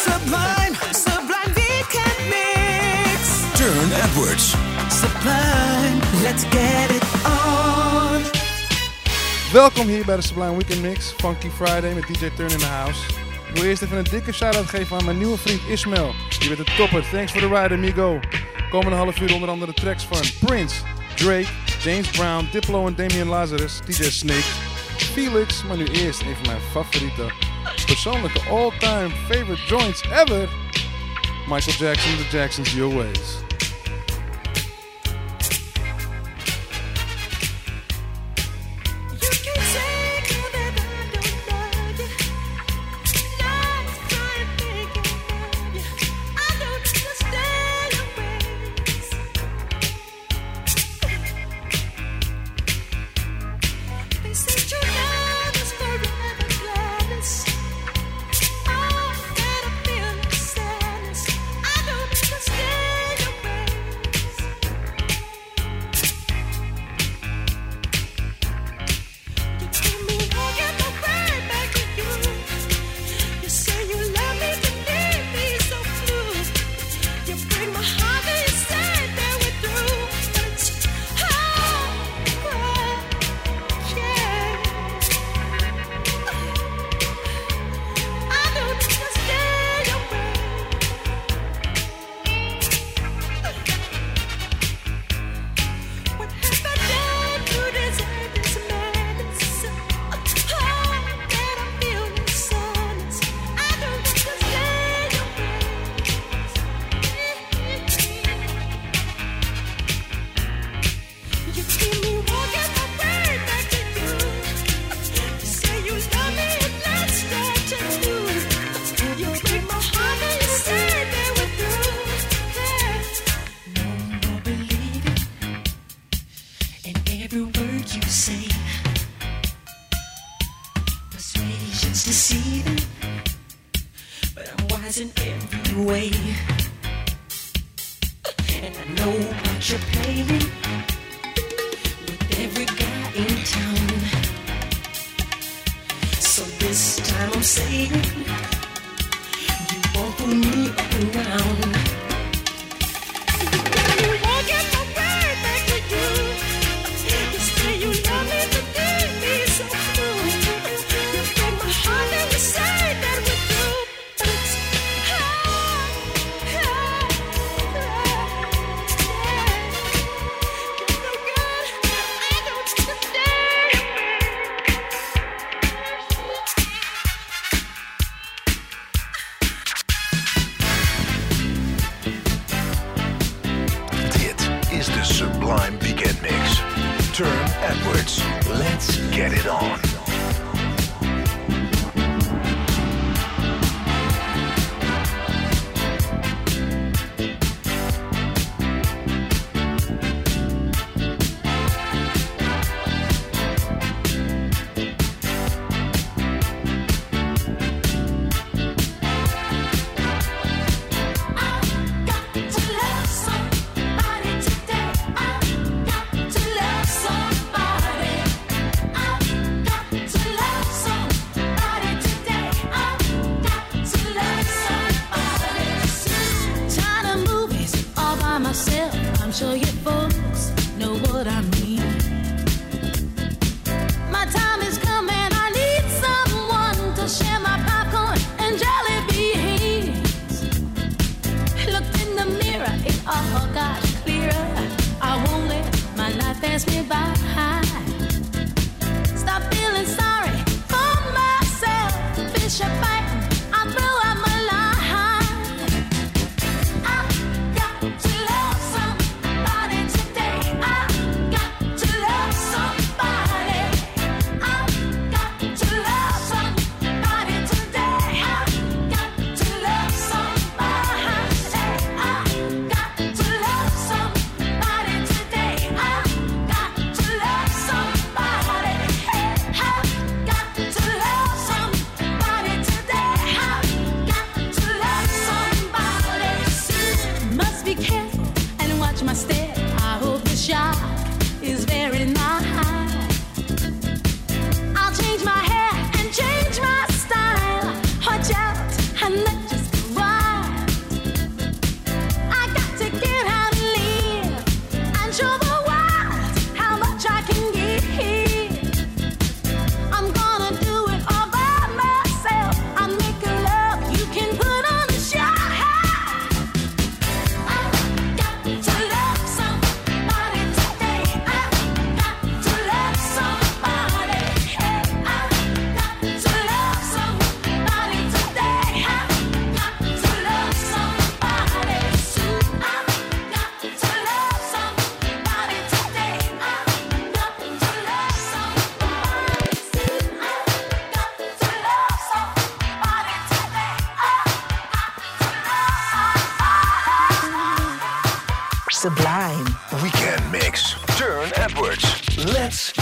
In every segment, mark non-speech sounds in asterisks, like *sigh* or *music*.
Sublime, sublime weekend mix. Turn Edwards. Sublime, let's get it on. Welkom hier bij de Sublime Weekend Mix. Funky Friday met DJ Turn in the house. Ik wil eerst even een dikke shout-out geven aan mijn nieuwe vriend Ismail. Je bent een topper. Thanks for the ride, amigo. Komende half uur onder andere tracks van Prince, Drake, James Brown, Diplo en Damian Lazarus, DJ Snake, Felix, maar nu eerst een van mijn favoriete, persoonlijke all-time favorite joints ever. Michael Jackson, The Jacksons, Your Ways.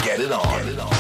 Get it on. Get it on.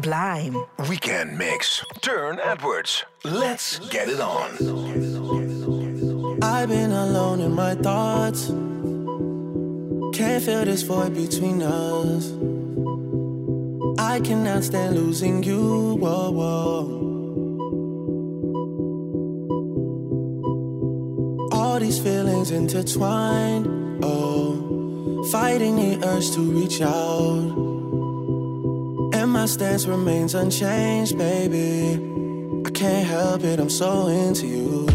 Sublime. Weekend Mix. Turne Edwards. Let's get it on. I've been alone in my thoughts. Can't feel this void between us. I cannot stand losing you. Whoa, whoa. All these feelings intertwined. Oh, fighting the urge to reach out my stance remains unchanged, baby. I can't help it, I'm so into you.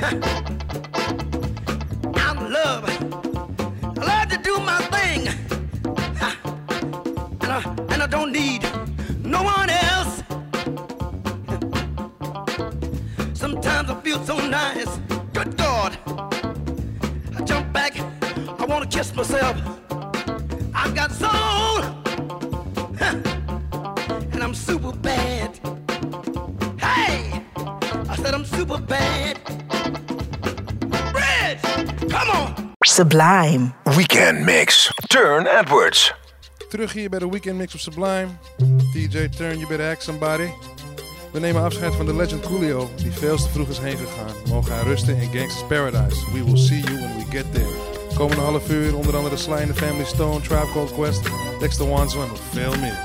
Ha. *laughs* Sublime. Weekend Mix. Turn Edwards. Terug hier bij de Weekend Mix op Sublime. DJ Turn, you better ask somebody. We nemen afscheid van de legend Coolio, die veel te vroeg is heen gegaan. Mogen hij rusten in Gangsta's Paradise. We will see you when we get there. Komende half uur onder andere Sly and the Family Stone, Tribe Called Quest, Dexter Wanzo en nog veel meer.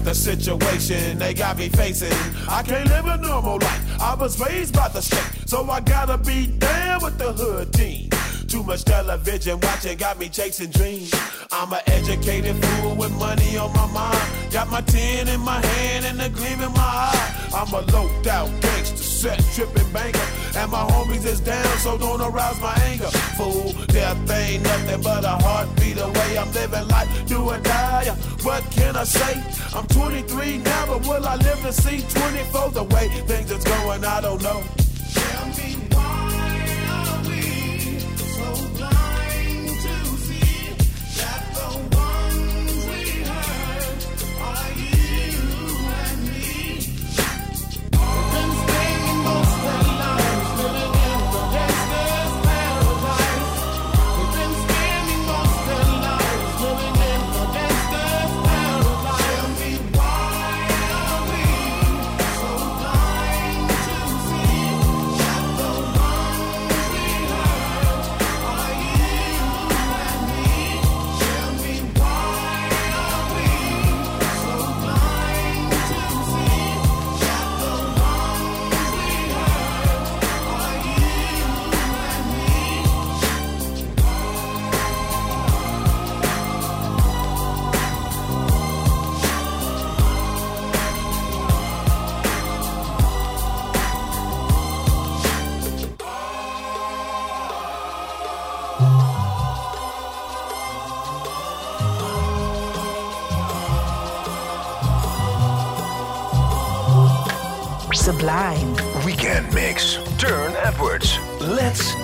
at the situation they got me facing. I can't live a normal life. I was raised by the state, so I gotta be down with the hood team. Too much television watching got me chasing dreams. I'm an educated fool with money on my mind. Got my tin in my hand and a gleam in my eye. I'm a loped out gangster, set tripping banker. And my homies is down, so don't arouse my anger. Fool, death ain't nothing but a heartbeat away. I'm living life, do or die. What can I say? I'm 23 now, but will I live to see 24? The way things is going, I don't know.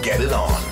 Get it on.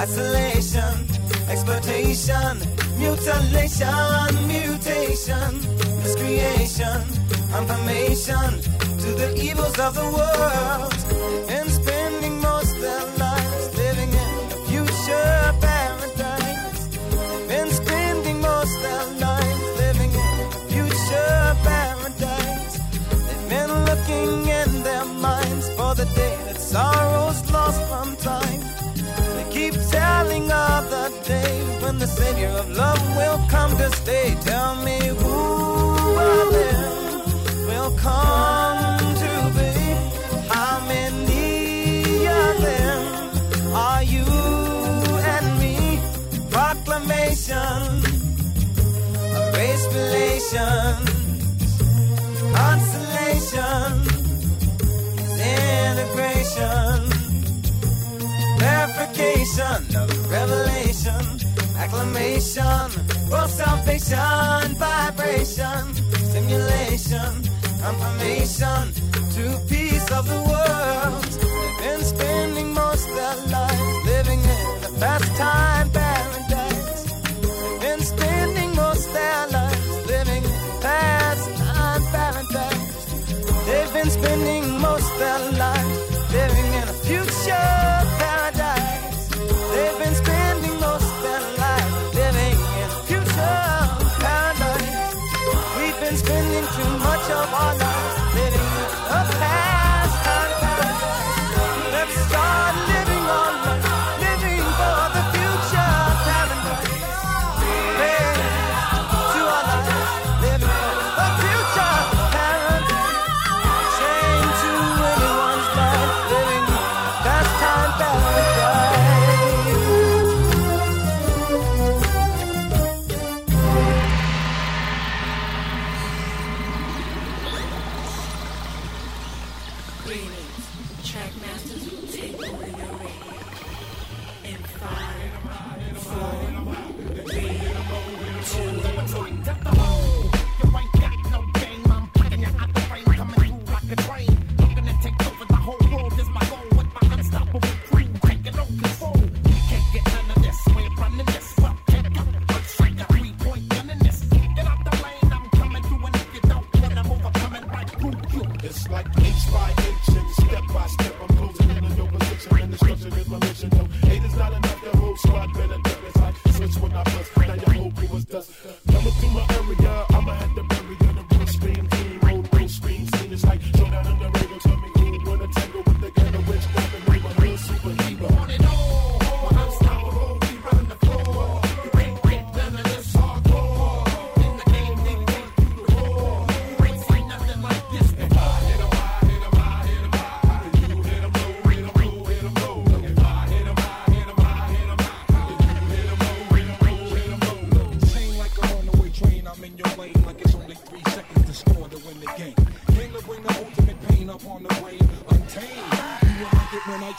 isolation, exploitation, mutilation, mutation, miscreation, information to the evils of the world. savior of love will come to stay. vibration, vibration, stimulation, confirmation to peace of the world. They've been spending most their lives living in the past time. too much of our lives.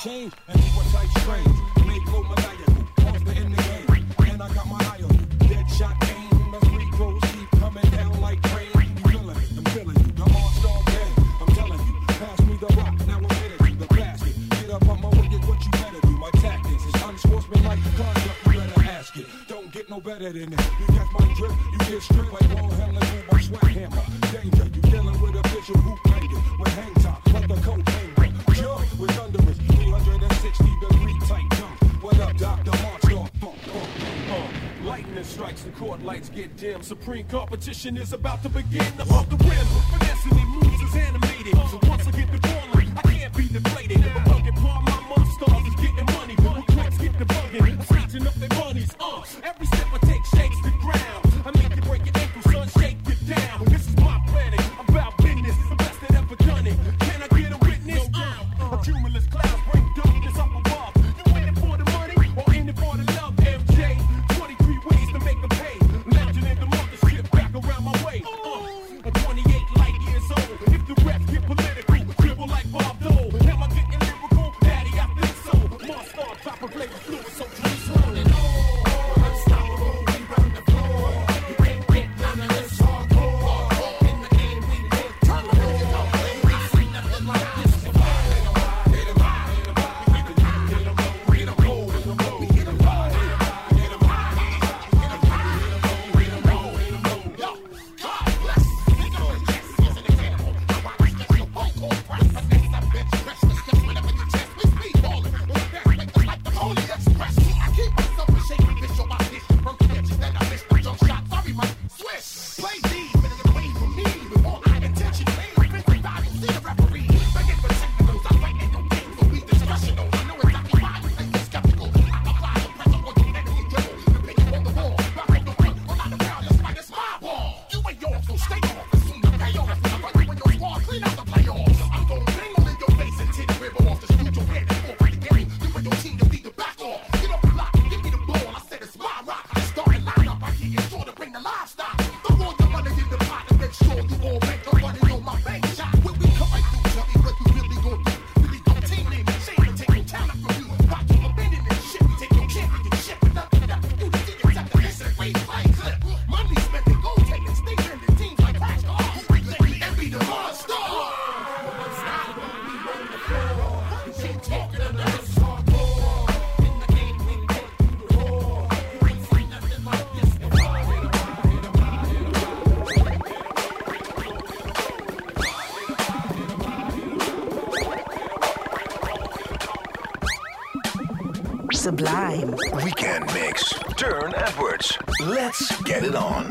change and who what type strange. Mako maniacal, hustler in the game. And I got my eye on you. Dead shot aim. My free throws keep coming down like rain. I'm feeling it, I'm feeling you. The all-star game. I'm telling you, pass me the rock. Now I'm headed to the basket. Get up on my way, get what you better do. My tactics is unsportsmanlike conduct. You better ask it. Don't get no better than that. Supreme competition is about to begin. Sublime. Weekend Mix. Turne Edwards. Let's get it on.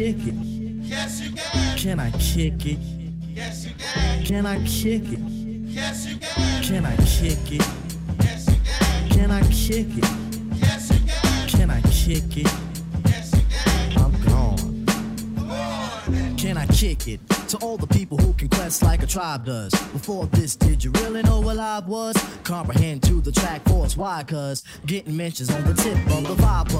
Kick it? Yes, you can. Can I kick it? Yes, you can. Can I kick it? Yes, you can. Can I kick it? Yes, you can. Can I kick it? Yes, you can. Can I kick it? Yes, you can. I'm gone. Can I kick it to all the people who can quest like a tribe does? Before really know what I was? Comprehend to the track force, why? Cause getting mentions on the tip of the vibe.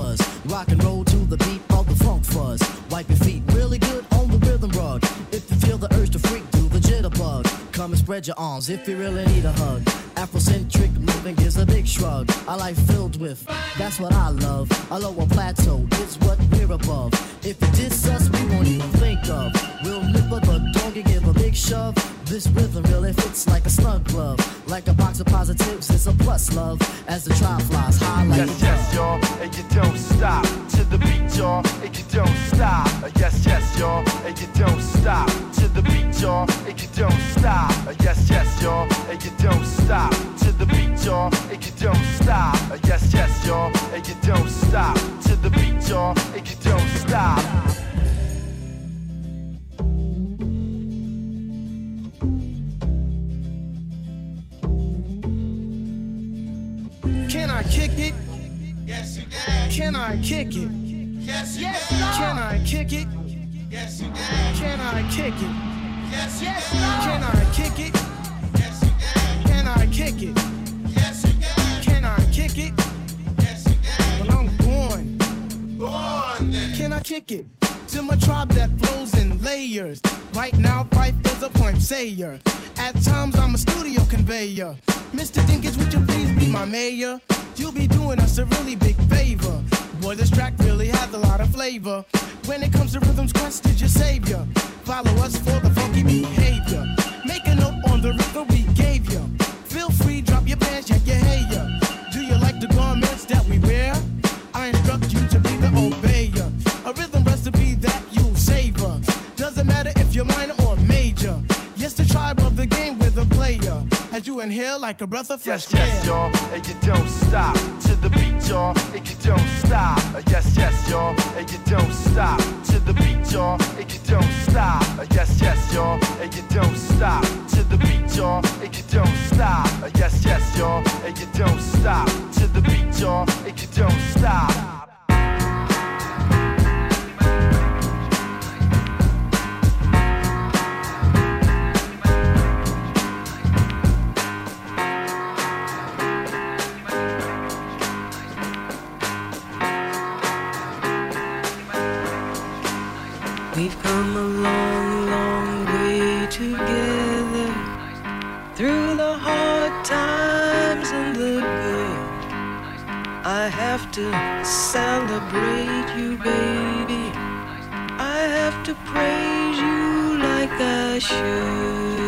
Rock and roll to the beat of the funk fuzz. Wipe your feet really good on the rhythm rug. If you feel the urge to freak, do the jitterbug. Come and spread your arms if you really need a hug. Afrocentric living gives a big shrug. A life filled with, that's what I love. A lower plateau is what we're above. If you us, we won't even think of. We'll nip it, but don't you give a big shove. This rhythm really fits like a snug glove. Like a box of positives, it's a plus love. As the trial flies high like Yes, yes, y'all, and you don't stop to the beat, y'all, and you don't stop. Yes, yes, y'all, and you don't stop to the beat, y'all, and you don't stop. Yes, yes, y'all, and you don't stop to the beat, y'all, and you don't stop. Yes, yes, y'all, and you don't stop to the beat, y'all, and you don't stop. Can I kick it? Yes, you can. Can I kick it? Yes, you Yes, can. Can I kick it? Yes, you can. Can I kick it? Yes, you Can Can I kick it? Yes, you can. Can I kick it? Yes, you can. Can I kick it? Yes, you can. Well, I'm born. Go on then. Can I kick it? To my tribe that flows in layers. Right now, Phife is a point sayer. At times, I'm a studio conveyor. Mr. Dinkins, would you please be my mayor? You'll be doing us a really big favor. Boy, this track really has a lot of flavor. When it comes to rhythms, Quest is your savior. Follow us for the funky behavior. Make a note on the rhythm we gave you. Feel free, drop your pants, yeah, yeah, hey, yeah. Matter minor or major. Yes, the tribe of the game with a player. As you inhale like a breath of fresh Yes, yes, y'all, and you don't stop to the beat, y'all, and you don't stop. Uh, Yes, yes, y'all, and you don't stop to the beat, y'all, and you don't stop. Uh, Yes, yes, y'all, and you don't stop to the beat, y'all, and you don't stop. Uh, Yes, yes, y'all, and you don't stop to the beat, y'all, and you don't stop. We've come a long, long way together through the hard times and the good. I have to celebrate you, baby. I have to praise you like I should.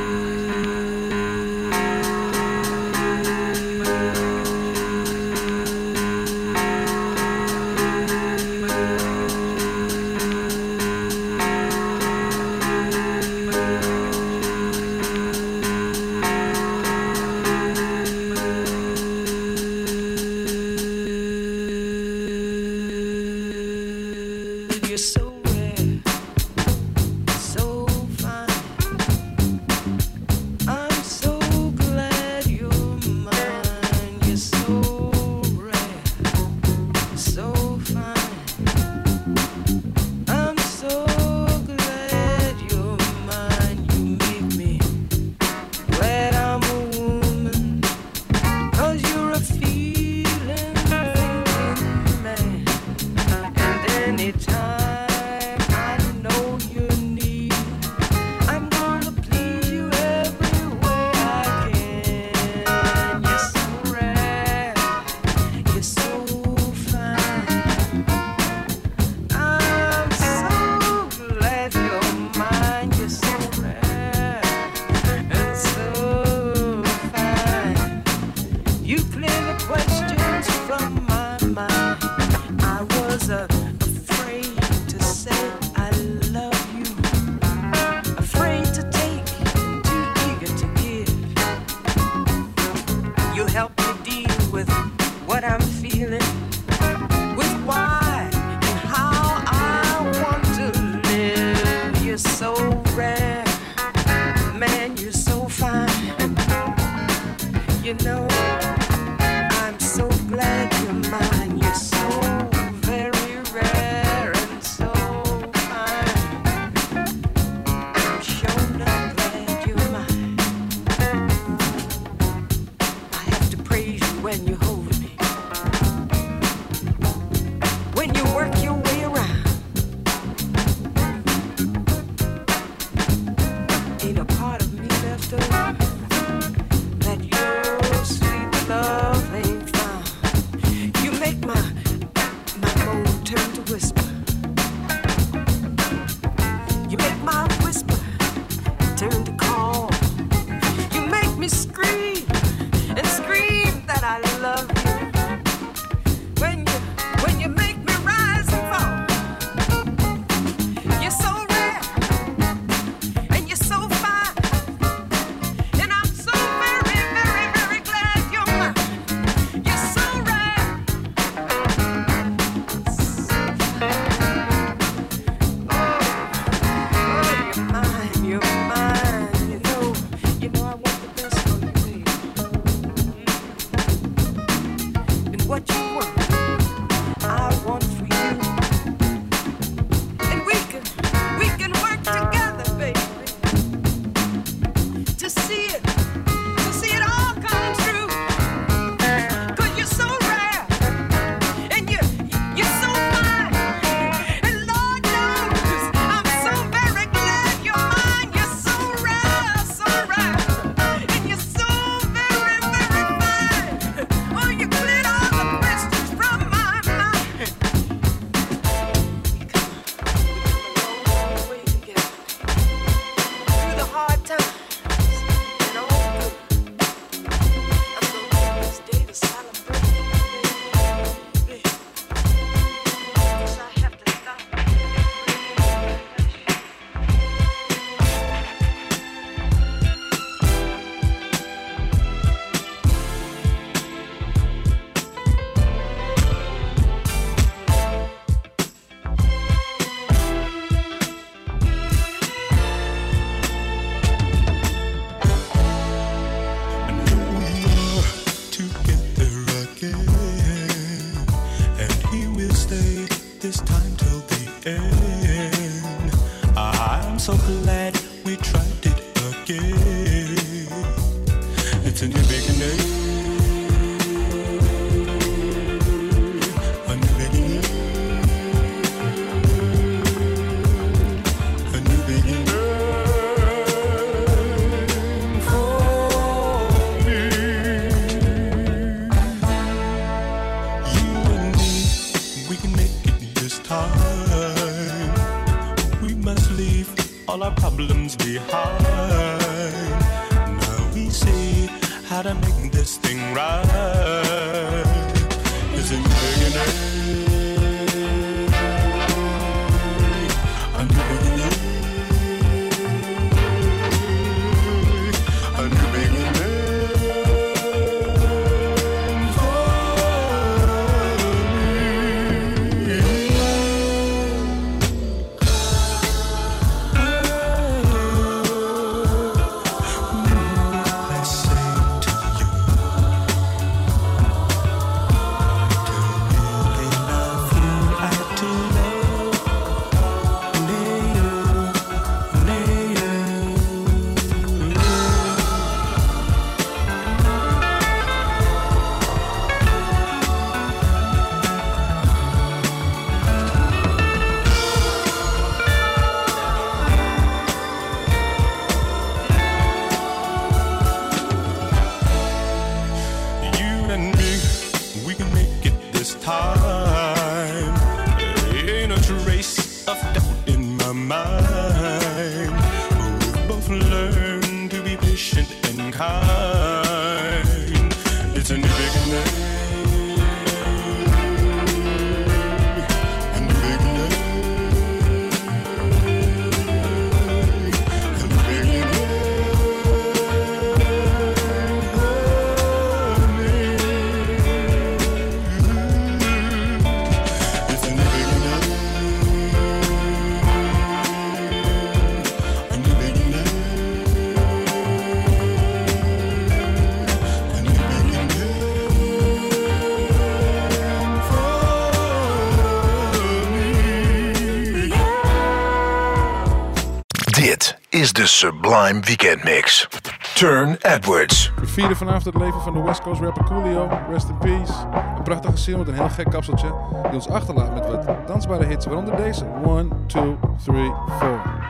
this de Sublime Weekend Mix. Turn Edwards. We vieren vanavond het leven van de West Coast rapper Coolio. Rest in peace. Een prachtige single met een heel gek kapseltje. Die ons achterlaat met wat dansbare hits, waaronder deze. 1, 2, 3, 4.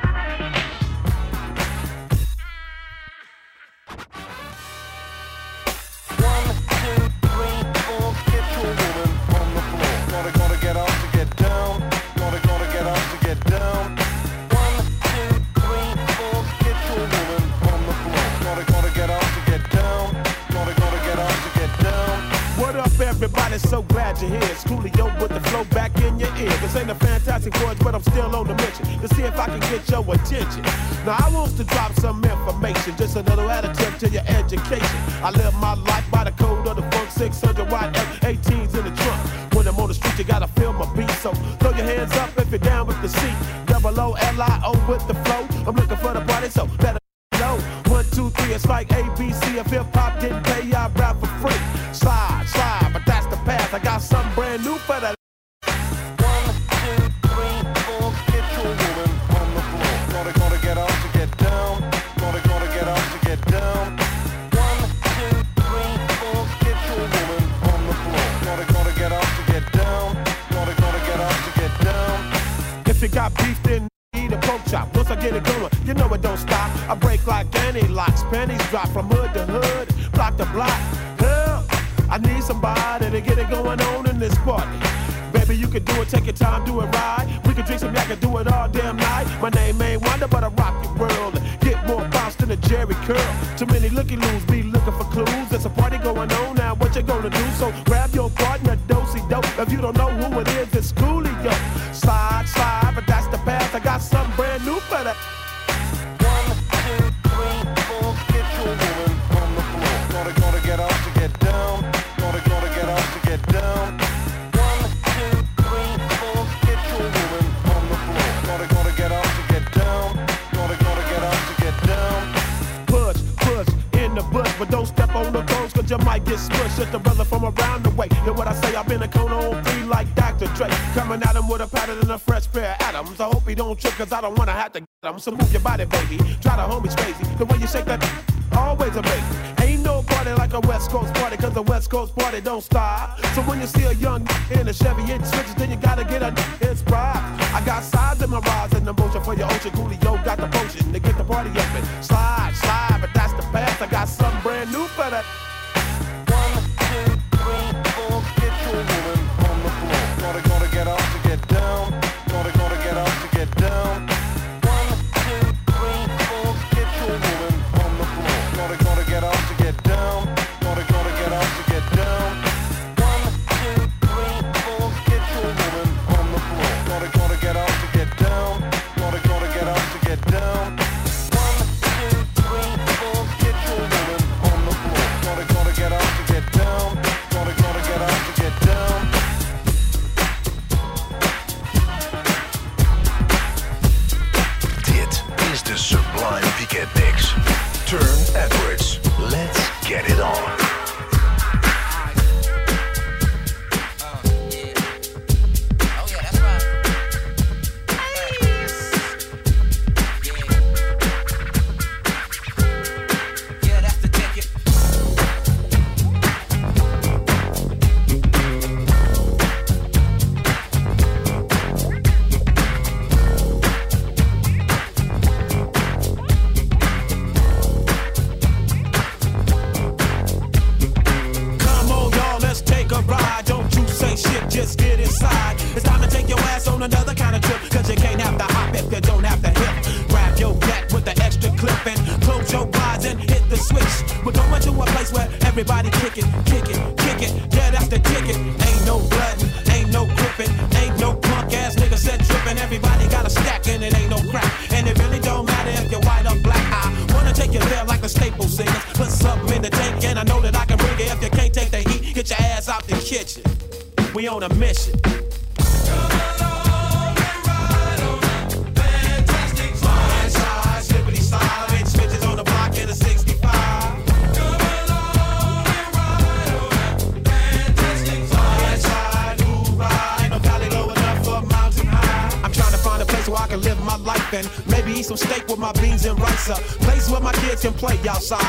I don't wanna have to get them.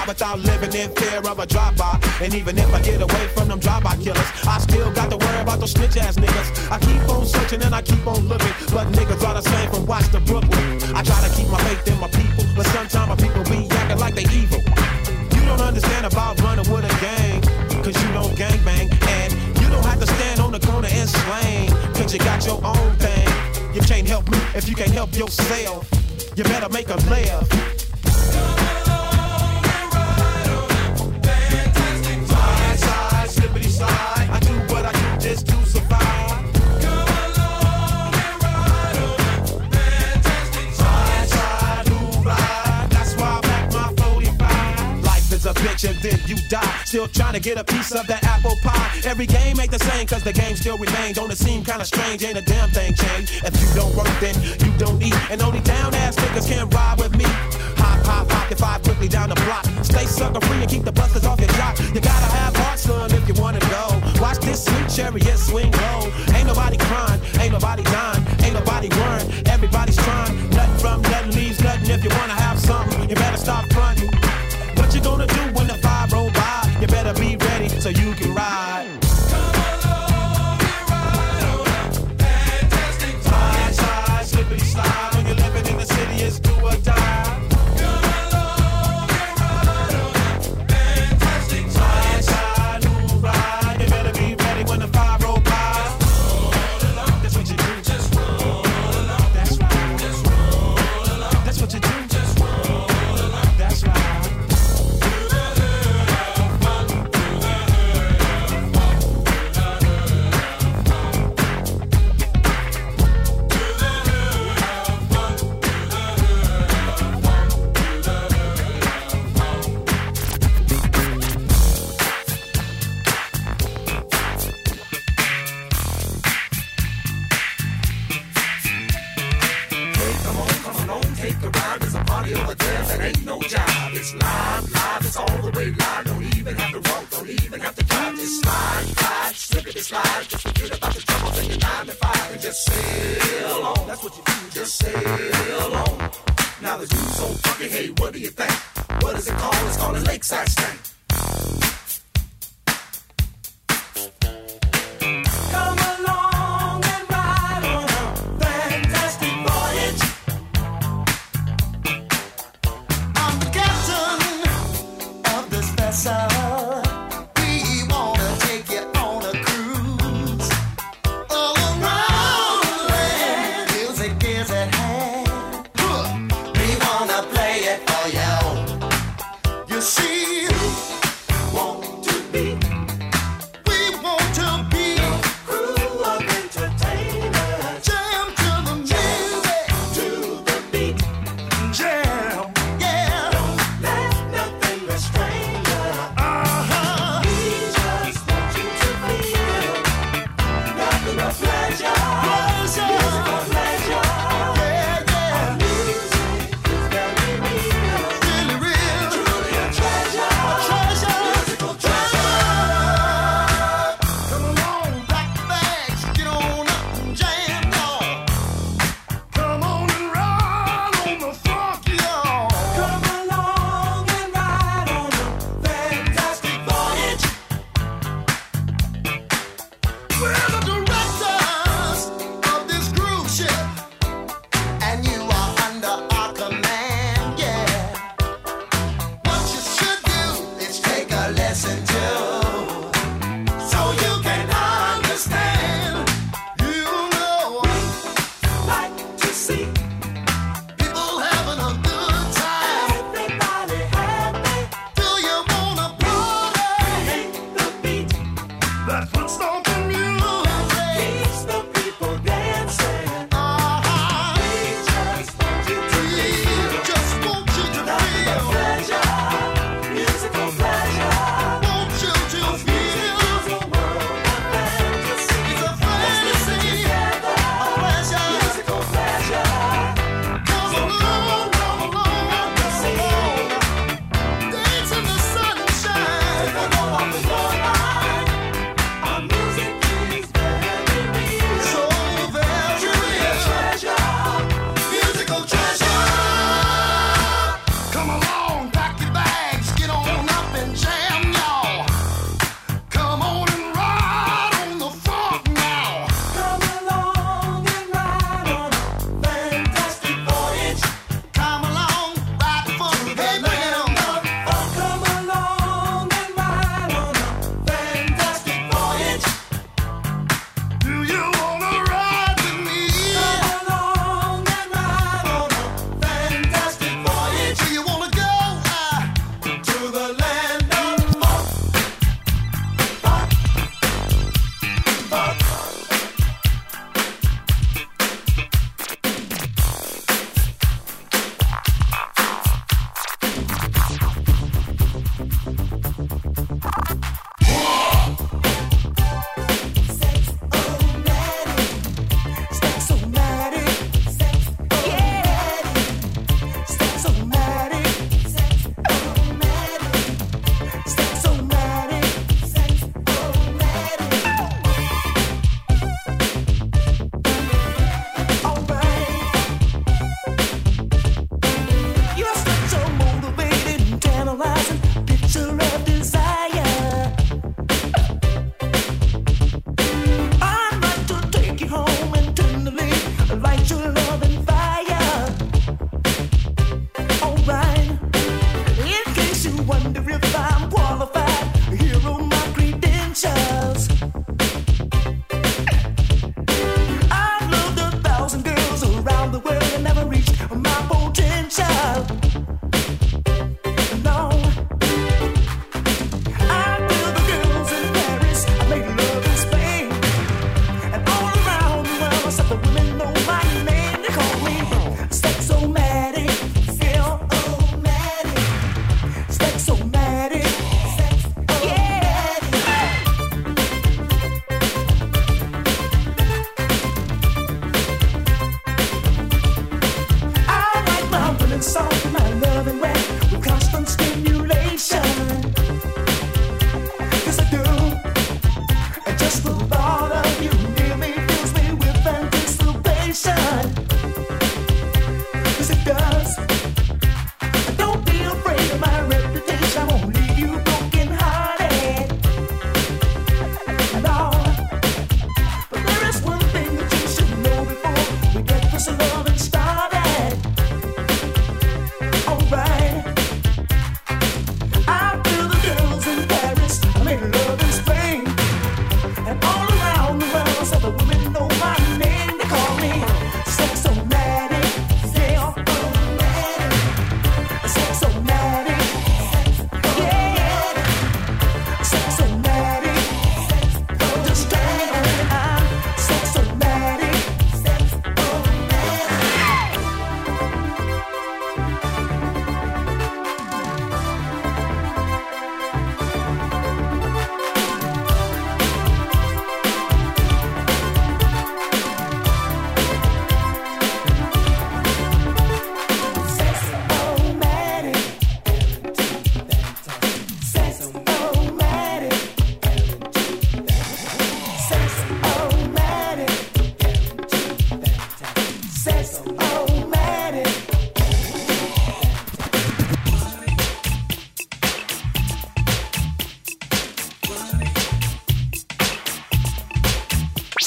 Outside without living in fear of a drive-by. And even if I get away from them drive-by killers, I still got to worry about those snitch ass niggas. I keep on searching and I keep on looking, but niggas are the same from Watts to Brooklyn. I try to keep my faith in my people, but sometimes my people be acting like they evil. You don't understand about running with a gang, cause you don't gang bang. And you don't have to stand on the corner and slang, cause you got your own thing. You can't help me if you can't help yourself. You better make a laugh. Still trying to get a piece of that apple pie. Every game ain't the same cause the game still remains. Don't it seem kinda strange? Ain't a damn thing changed. If you don't work, then you don't eat. And only down ass niggas can ride with me. Hop, hop, hop, if I quickly down the block. Stay sucker free and keep the busters off your jock. You gotta have heart, son, if you wanna go. Watch this sweet chariot swing low. Ain't nobody crying, ain't nobody dying, ain't nobody worrying. Everybody's trying. Nothing from nothing leaves nothing. If you wanna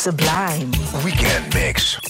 Sublime. Weekend mix.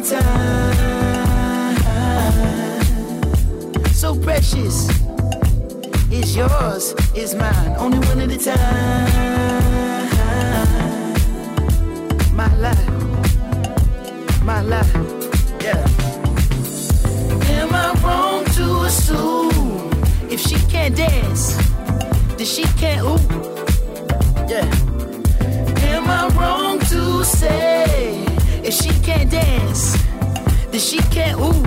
Time. So precious. It's yours, it's mine. Only one at a time. My life. My life. Yeah. Am I wrong to assume if she can't dance, then she can't ooh? Yeah. Am I wrong to say if she can't dance, then she can't ooh?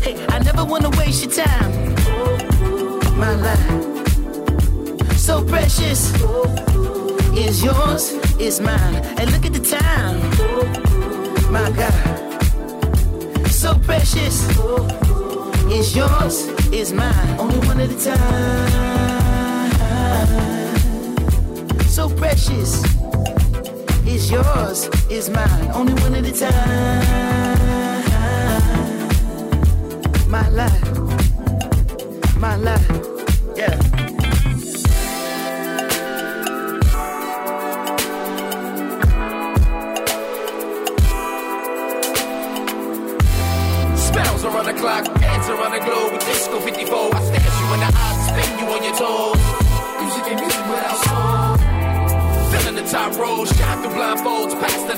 Hey, I never wanna waste your time. My life, so precious, is yours, is mine. And look at the time, my God, so precious, is yours, is mine. Only one at a time, so precious yours, is mine. Only one at a time. My life, my life,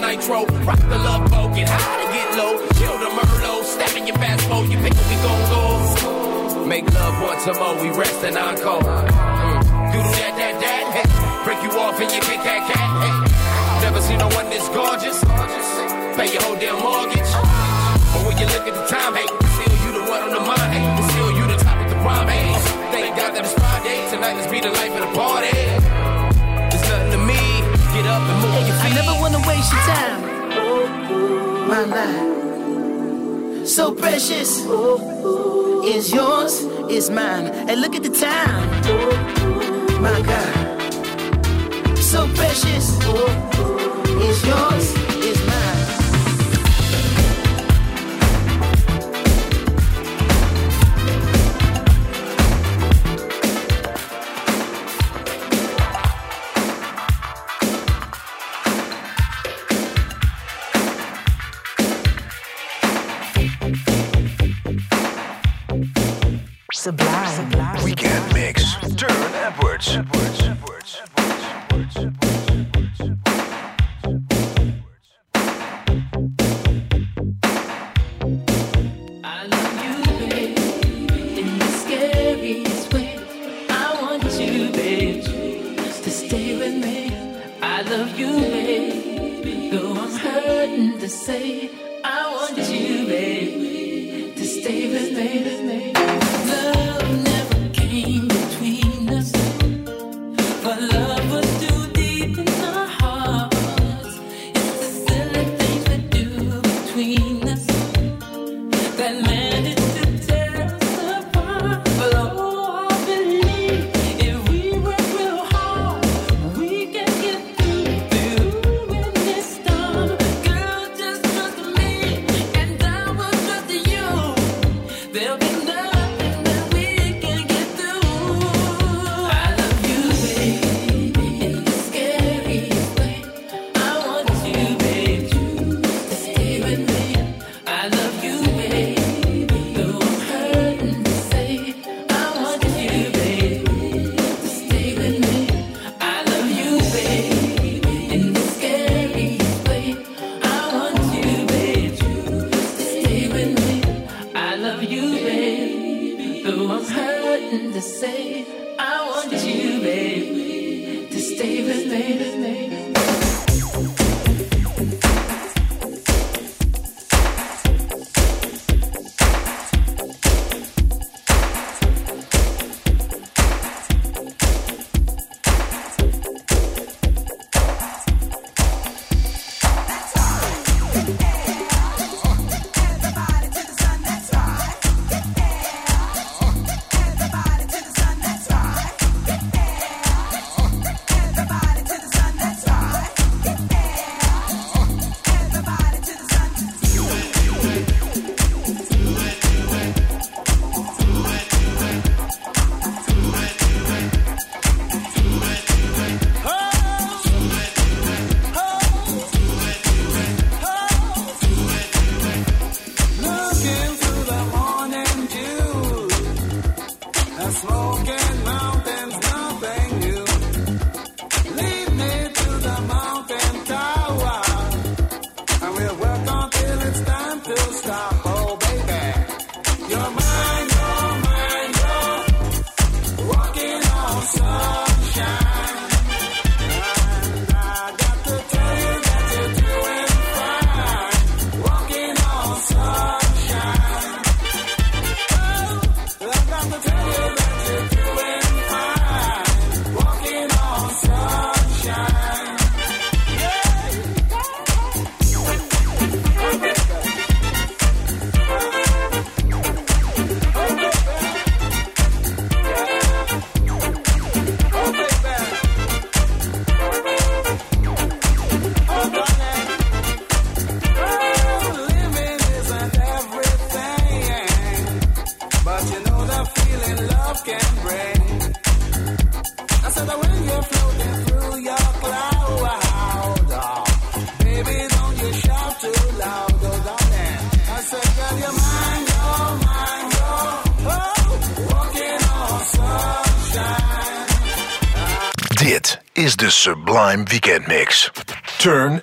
nitro. Rock the love boat, get high to get low. Kill the Merlot, step in your fast mode, you it, we gon' go. Make love once a more, we rest and encore. Mm. Do that, that, that. Break you off and you kick cat, cat. Never seen no one this gorgeous. Pay your whole damn mortgage. But when you look at the time, hey, still you the one on the mind, hey. Still you the top of the rhyme, hey. Thank God that it's Friday, tonight let's be the life of the party. I never wanna waste your time. My life, so precious, is yours, is mine. And look at the time, my God, so precious, is yours, That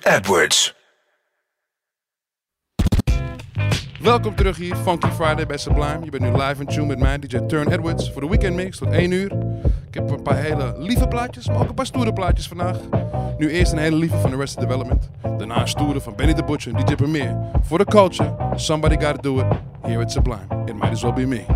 Edwards. Welkom terug hier, Funky Friday bij Sublime. Je bent nu live in tune met mij, DJ Turn Edwards, voor de weekend mix tot 1 uur. Ik heb een paar hele lieve plaatjes, maar ook een paar stoere plaatjes vandaag. Nu eerst een hele lieve van Arrested Development. Daarna een stoere van Benny the Butcher en DJ Premier. Voor de culture, somebody gotta do it. Here at Sublime, it might as well be me.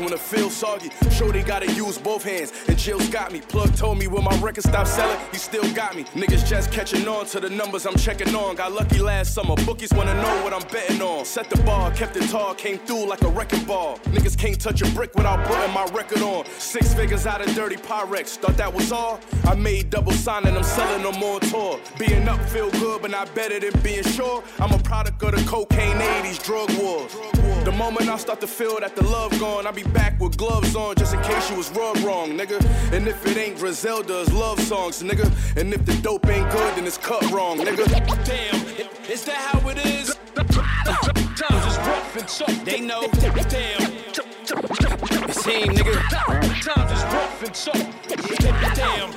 When it feels soggy. Show they gotta use both hands. And Jill's got me. Plug told me when my record stopped selling, he still got me. Niggas just catching on to the numbers I'm checking on. Got lucky last summer. Bookies wanna know what I'm betting on. Set the bar, kept it tall, came through like a wrecking ball. Niggas can't touch a brick without putting my record on. Six figures out of dirty Pyrex. Thought that was all? I made double sign I'm selling them on tour. Being up feel good, but not better than being sure. I'm a product of the cocaine 80s drug wars. The moment I start to feel that the love gone, I'll be back with gloves on just in case you was rubbed wrong, nigga. And if it ain't Griselda's love songs, nigga. And if the dope ain't good, then it's cut wrong, nigga. Damn. Is that how it is? Times is rough and so. They know. Damn. Him, nigga. Times is rough and so. Damn.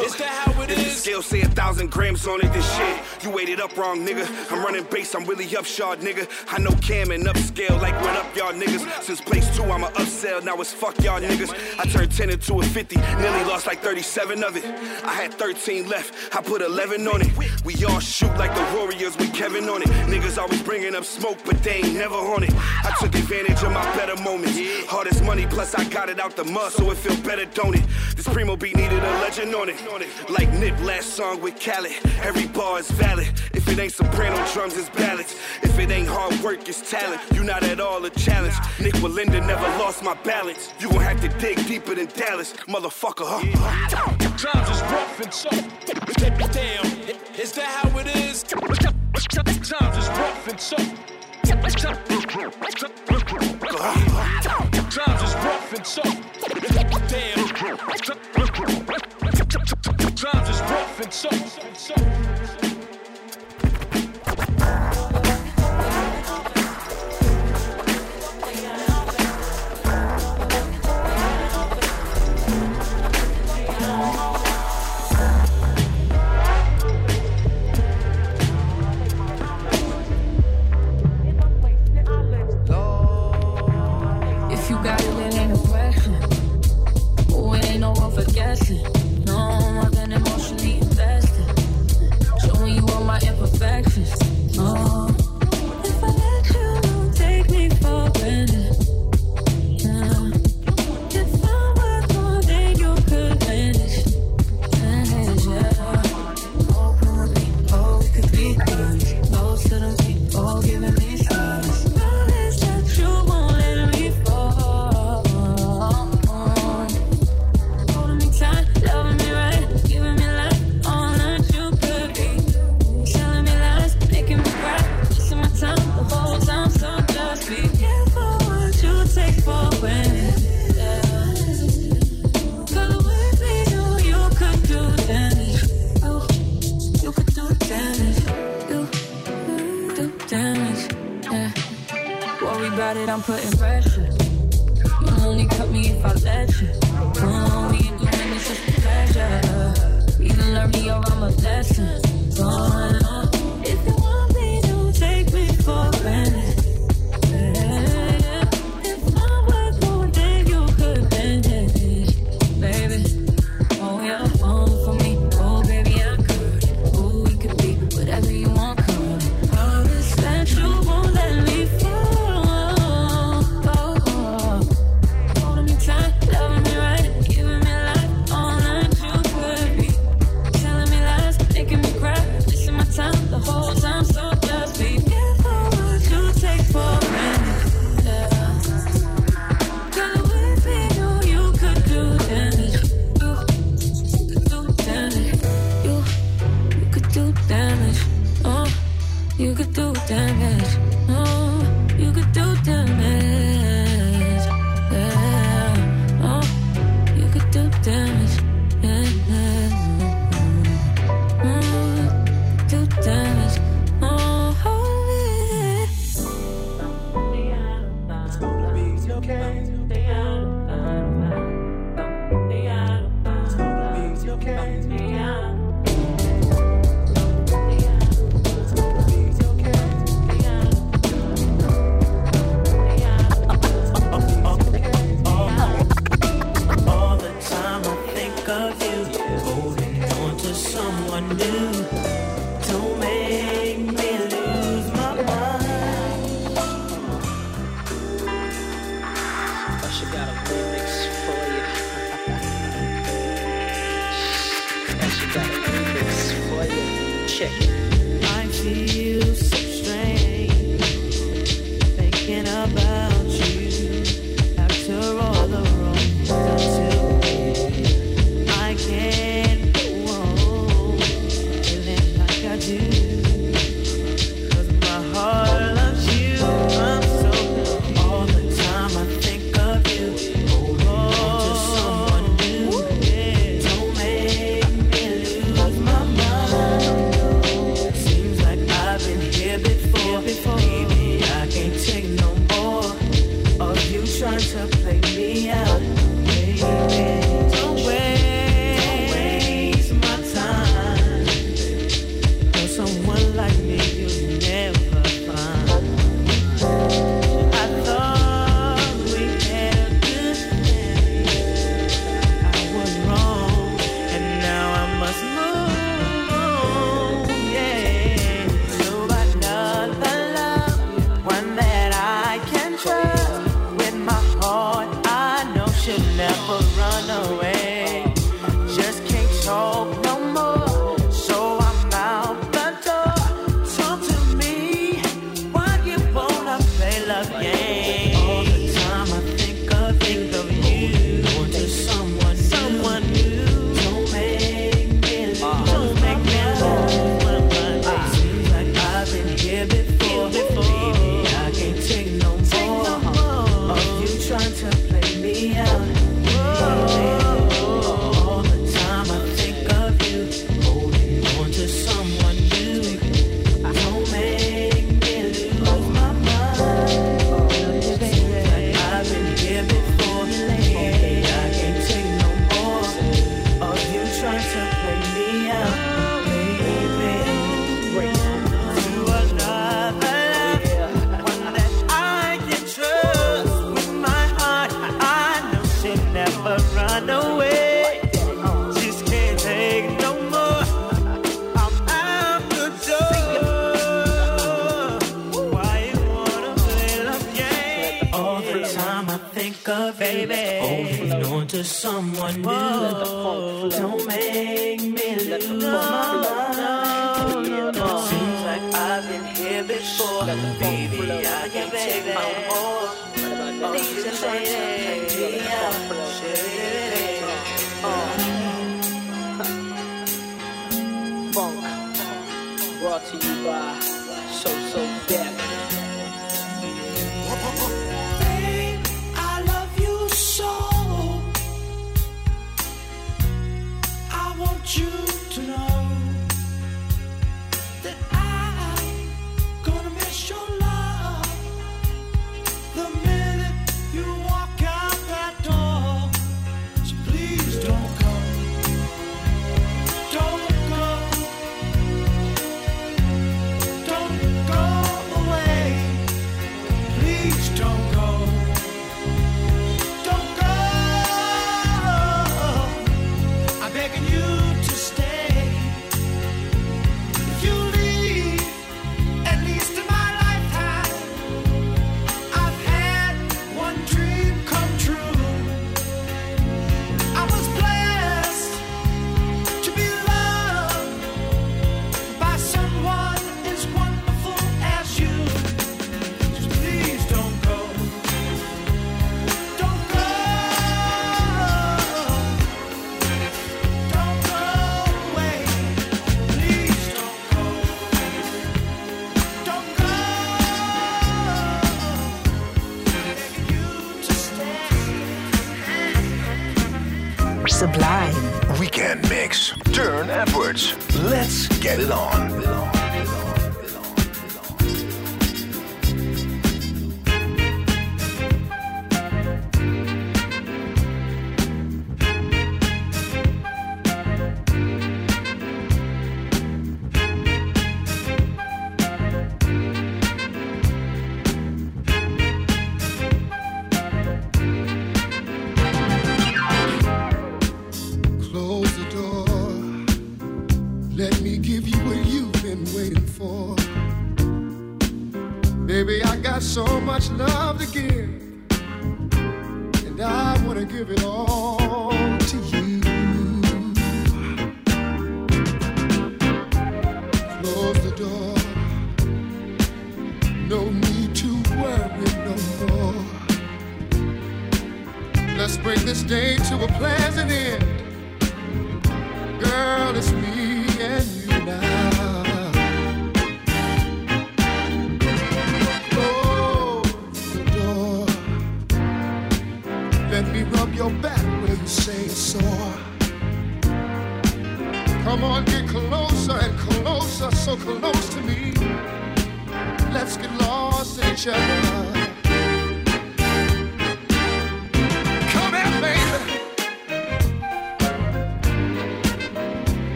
Is that how it is? scale say a thousand grams on it, this shit. You weighted up wrong, nigga. I'm running base, I'm really upshot, nigga. I know Cam and upscale, like what up, y'all niggas. Since place two, I'm a upsell, now it's fuck y'all niggas. I turned 10 into a 50, nearly lost like 37 of it. I had 13 left, I put 11 on it. We all shoot like the Warriors with Kevin on it. Niggas always bringing up smoke, but they ain't never on it. I took advantage of my better moments. Hardest money, plus I got it out the mud, so it feel better, don't it? This primo beat needed a legend on it. Like Nip last song with Khaled. Every bar is valid. If it ain't soprano drums, it's ballads. If it ain't hard work, it's talent. You not at all a challenge. Nik Wallenda never lost my balance. You gon' have to dig deeper than Dallas, motherfucker, huh? Times is rough and so. Damn. Is that how it is? Times is rough and so. Times is rough and so. Damn. Times is rough and so.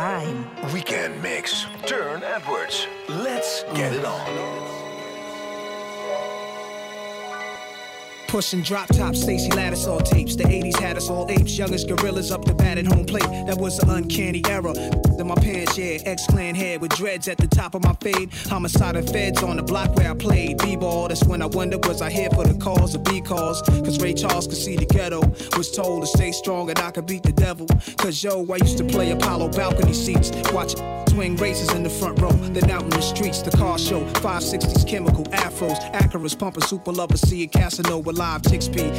Sublime. Weekend mix. Turne Edwards. Let's get it on. Pushing drop top Stacy all tapes. The 80s had us all apes. Youngest gorillas up the bat at home plate. That was an uncanny era. In my pants, yeah. X clan head with dreads at the top of my fade. Homicide feds on the block where I played. B-ball, that's when I wonder was I here for the cause or B cause? Cause Ray Charles could see the ghetto. Was told to stay strong and I could beat the devil. Cause yo, I used to play Apollo balcony seats. Watch swing races in the front row. Then out in the streets, the car show. 560s chemical afros. Acuras pumping super lover. See a Casanova live tick speed.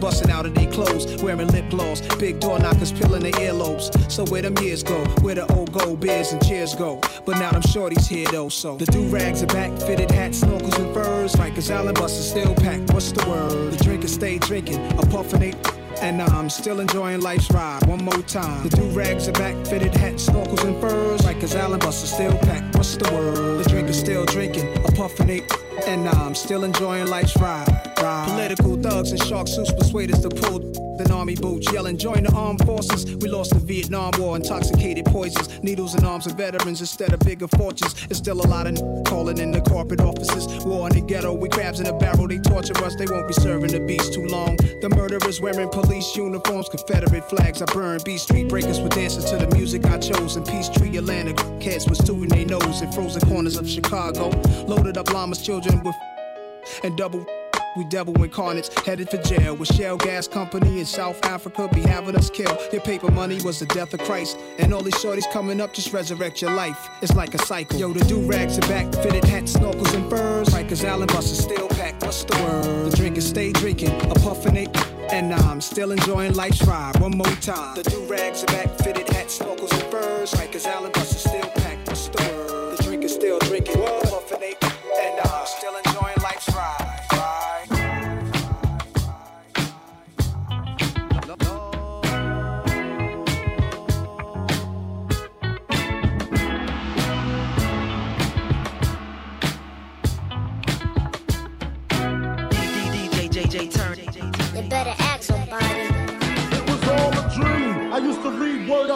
Busting out of their clothes, wearing lip gloss. Big door knockers peeling their earlobes. So where them years go? Where the old gold beers and cheers go? But now them shorties here though, so the do rags are back, fitted hats, snorkels and furs. Rikers Island buses still packed. What's the word? The drinkers stay drinking, a puffin' eight. And I'm still enjoying life's ride. One more time. The do rags are back, fitted hats, snorkels and furs. Like Rikers Island buses still packed. What's the word? The drinkers still drinking, a puffin' eight. And I'm still enjoying life's ride. ride. Political thugs and shark suits persuade us to pull than army boots, yelling, join the armed forces. We lost the Vietnam War, intoxicated poisons, needles and arms of veterans instead of bigger fortunes. It's still a lot of n- calling in the corporate offices. War in the ghetto, we crabs in a barrel, they torture us, they won't be serving the beast too long. The murderers wearing police uniforms, Confederate flags. I burn B Street breakers with dances to the music I chose. In Peachtree, Atlanta, cats was tooting their nose in frozen corners of Chicago. Loaded up llamas, children with and double. We devil incarnates, headed for jail with Shell Gas Company in South Africa be having us kill. Your paper money was the death of Christ, and all these shorties coming up just resurrect your life. It's like a cycle. Yo, the do rags are back, fitted hats, snorkels and furs. Rikers Island buses still packed. What's the word? The drinkers stay drinking, a puffin' eight, and I'm still enjoying life's ride. One more time. The do rags are back, fitted hats, snorkels and furs. Rikers Island buses still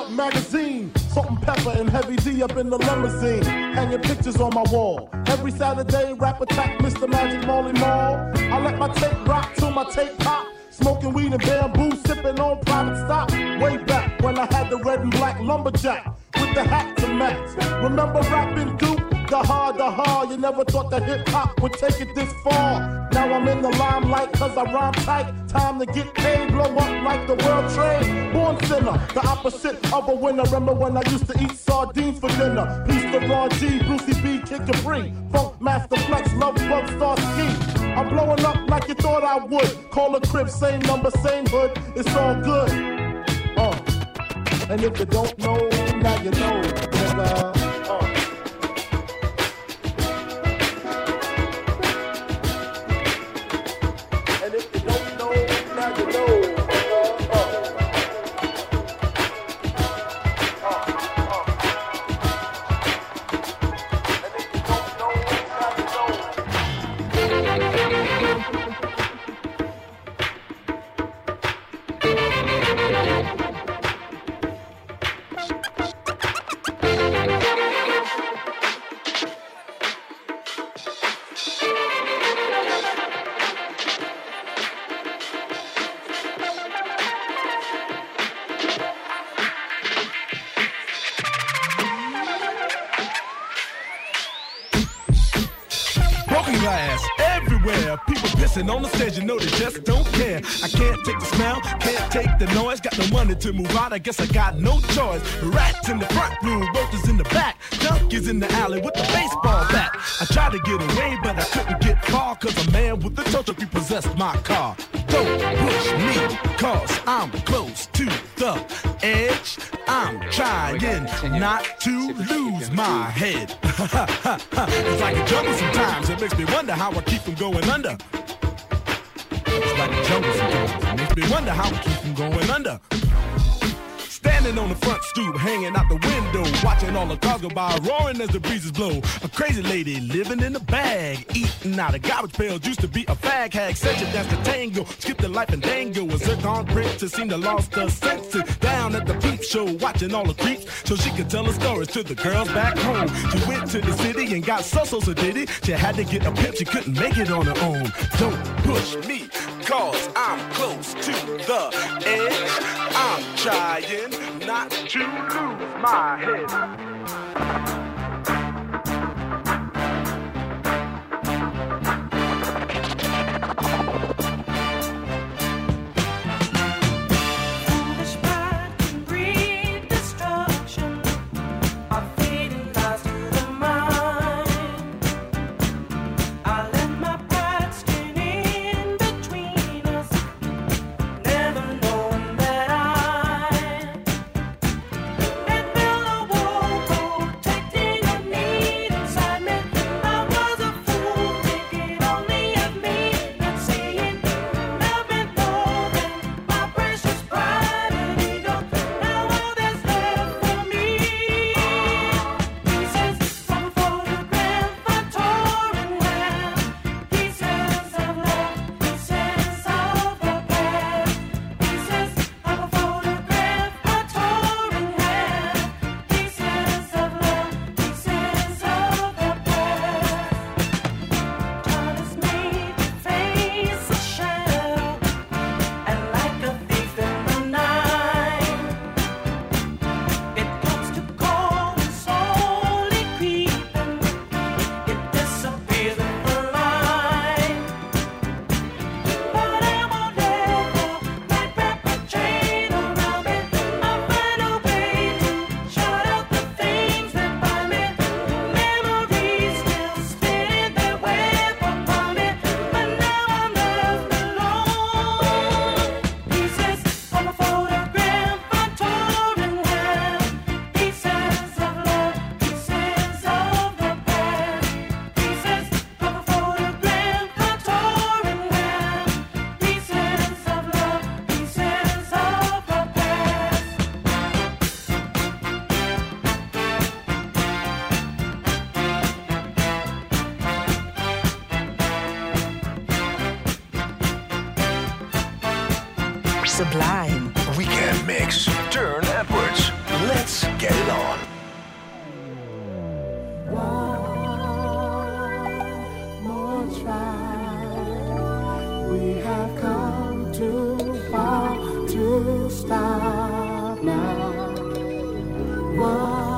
Up magazine. Salt-N-Pepa and Heavy D up in the limousine. Hanging pictures on my wall. Every Saturday, rap attack Mr. Magic Marley Marl. I let my tape rock till my tape pop. Smoking weed and bamboo, sipping on private stock. Way back when I had the red and black lumberjack with the hat to match. Remember rapping Duke? The hard, the hard. You never thought that hip hop would take it this far. Now I'm in the limelight cause I rhyme tight. Time to get paid, blow up like the world trade. Born sinner, the opposite of a winner. Remember when I used to eat sardines for dinner? Peace to Ron G, Brucey B, Kid Capri. Funkmaster Flex, Lovebug Starski. I'm blowing up like you thought I would. Call a crib, same number, same hood. It's all good. Uh. And if you don't know, now you know, nigga. Money to move out, I guess I got no choice. Rats in the front room, roaches in the back, junkies in the alley with the baseball bat. I tried to get away, but I couldn't get far, cause a man with a tow truck repossessed my car. Don't push me, cause I'm close to the edge. I'm trying not to lose my head. *laughs* it's like a jungle sometimes. It makes me wonder how I keep from going under. It's like a jungle sometimes. It makes me wonder how I keep from going under. Standing on the front stoop, hanging out the window, watching all the cars go by, roaring as the breezes blow. A crazy lady living in a bag, eating out of garbage pails. Used to be a fag hag, such a dance to tango. Skipped the life and dango. A zircon princess seemed to lost her senses. Down at the peep show, watching all the creeps, so she could tell her stories to the girls back home. She went to the city and got so so so did it. She had to get a pimp, she couldn't make it on her own. Don't push me, cause I'm close to the edge. I'm trying not to lose my head. Stop now. One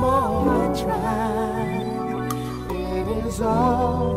more try. It is all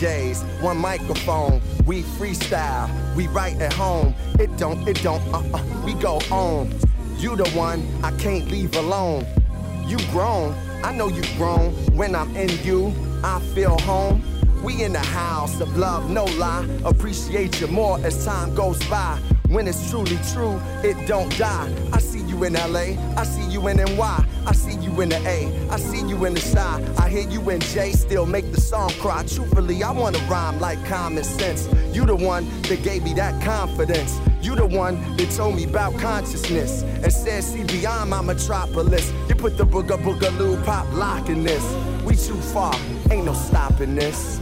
DJs, one microphone. We freestyle, we write at home. It don't, it don't, uh, uh, we go on. You the one I can't leave alone. You grown, I know you grown. When I'm in you, I feel home. We in the house of love, no lie. Appreciate you more as time goes by. When it's truly true, it don't die. I see you in LA, I see you in NY, I see you in the A, I see you in the side. I hear you in J, still make song cry. Truthfully, I wanna rhyme like common sense. You the one that gave me that confidence. You the one that told me about consciousness and said, see beyond my metropolis. You put the booger boogaloo pop lock in this. We too far, ain't no stopping this.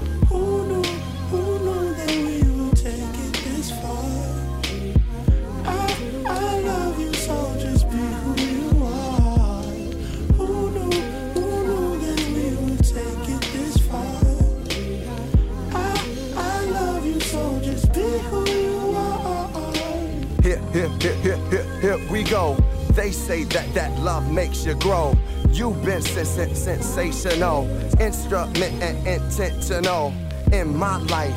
You grow. You've been sens- sens- sensational, instrument and intentional. In my life,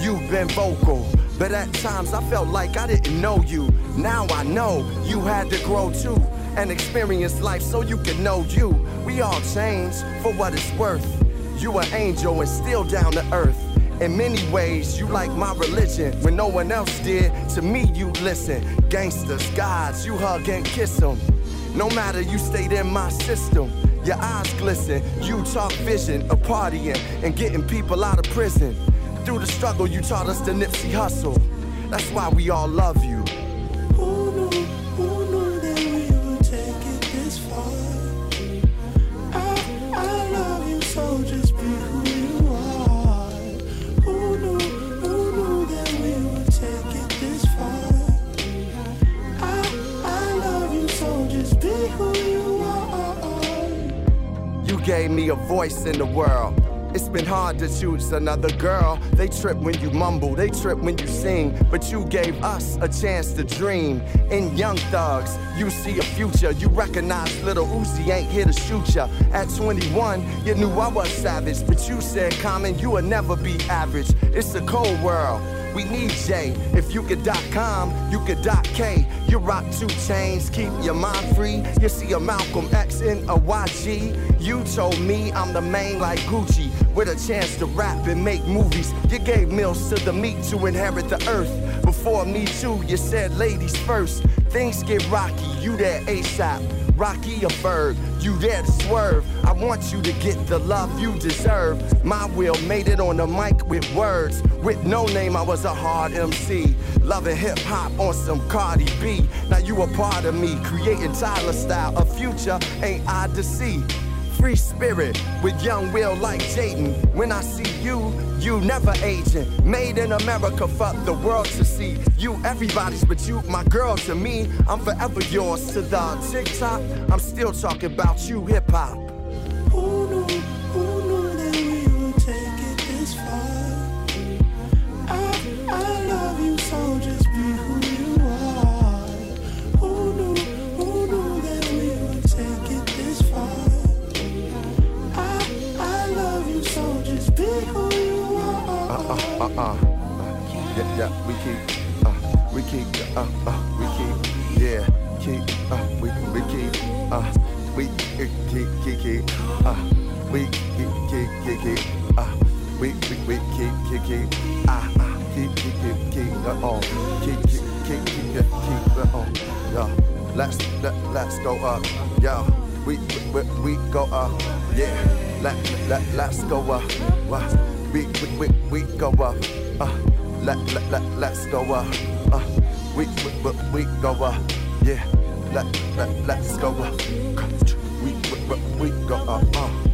you've been vocal. But at times I felt like I didn't know you. Now I know you had to grow too and experience life so you can know you. We all change for what it's worth. You an angel and still down to earth. In many ways, you like my religion. When no one else did, to me you listen. Gangsters, gods, you hug and kiss them. No matter you stayed in my system. Your eyes glisten, you talk vision of partying and getting people out of prison. Through the struggle, you taught us the Nipsey Hussle. That's why we all love you. Gave me a voice in the world. It's been hard to choose another girl. They trip when you mumble, they trip when you sing. But you gave us a chance to dream. In Young Thugs, you see a future. You recognize Lil Uzi ain't here to shoot ya. At 21, you knew I was savage. But you said, Common, you will never be average. It's a cold world. We need J. If you could dot com, you could dot K. You rock two chains, keep your mind free. You see a Malcolm X in a YG. You told me I'm the main like Gucci. With a chance to rap and make movies. You gave meals to the meat to inherit the earth. Before me too, you said ladies first. Things get rocky, you there ASAP. Rocky a bird, you there to swerve. I want you to get the love you deserve. My will made it on the mic with words. With no name, I was a hard MC. Loving hip hop on some Cardi B. Now you a part of me, creating Tyler style. A future ain't odd to see. Free spirit with young will like Jaden. When I see you, you never aging. Made in America for the world to see. You everybody's, but you my girl to me. I'm forever yours to the TikTok. I'm still talking about you, hip hop. Uh uh uh uh. Yeah yeah, we keep. Uh, we keep. Uh uh, we keep. Yeah, keep. Uh, we we keep. Uh, we keep keep keep keep. Uh, we keep keep keep keep. Uh, we we we keep keep keep. Ah ah, keep keep keep keep. Uh oh, keep keep keep keep keep keep. Uh oh, yeah. Let's let let's go up. Yeah, we we we go up. Yeah, let let let's go up. Wow. We we we we go up. Uh, let let let let's go up. Uh, we we we, we go up. Yeah, let let let's go up. We we we, we go up. Uh.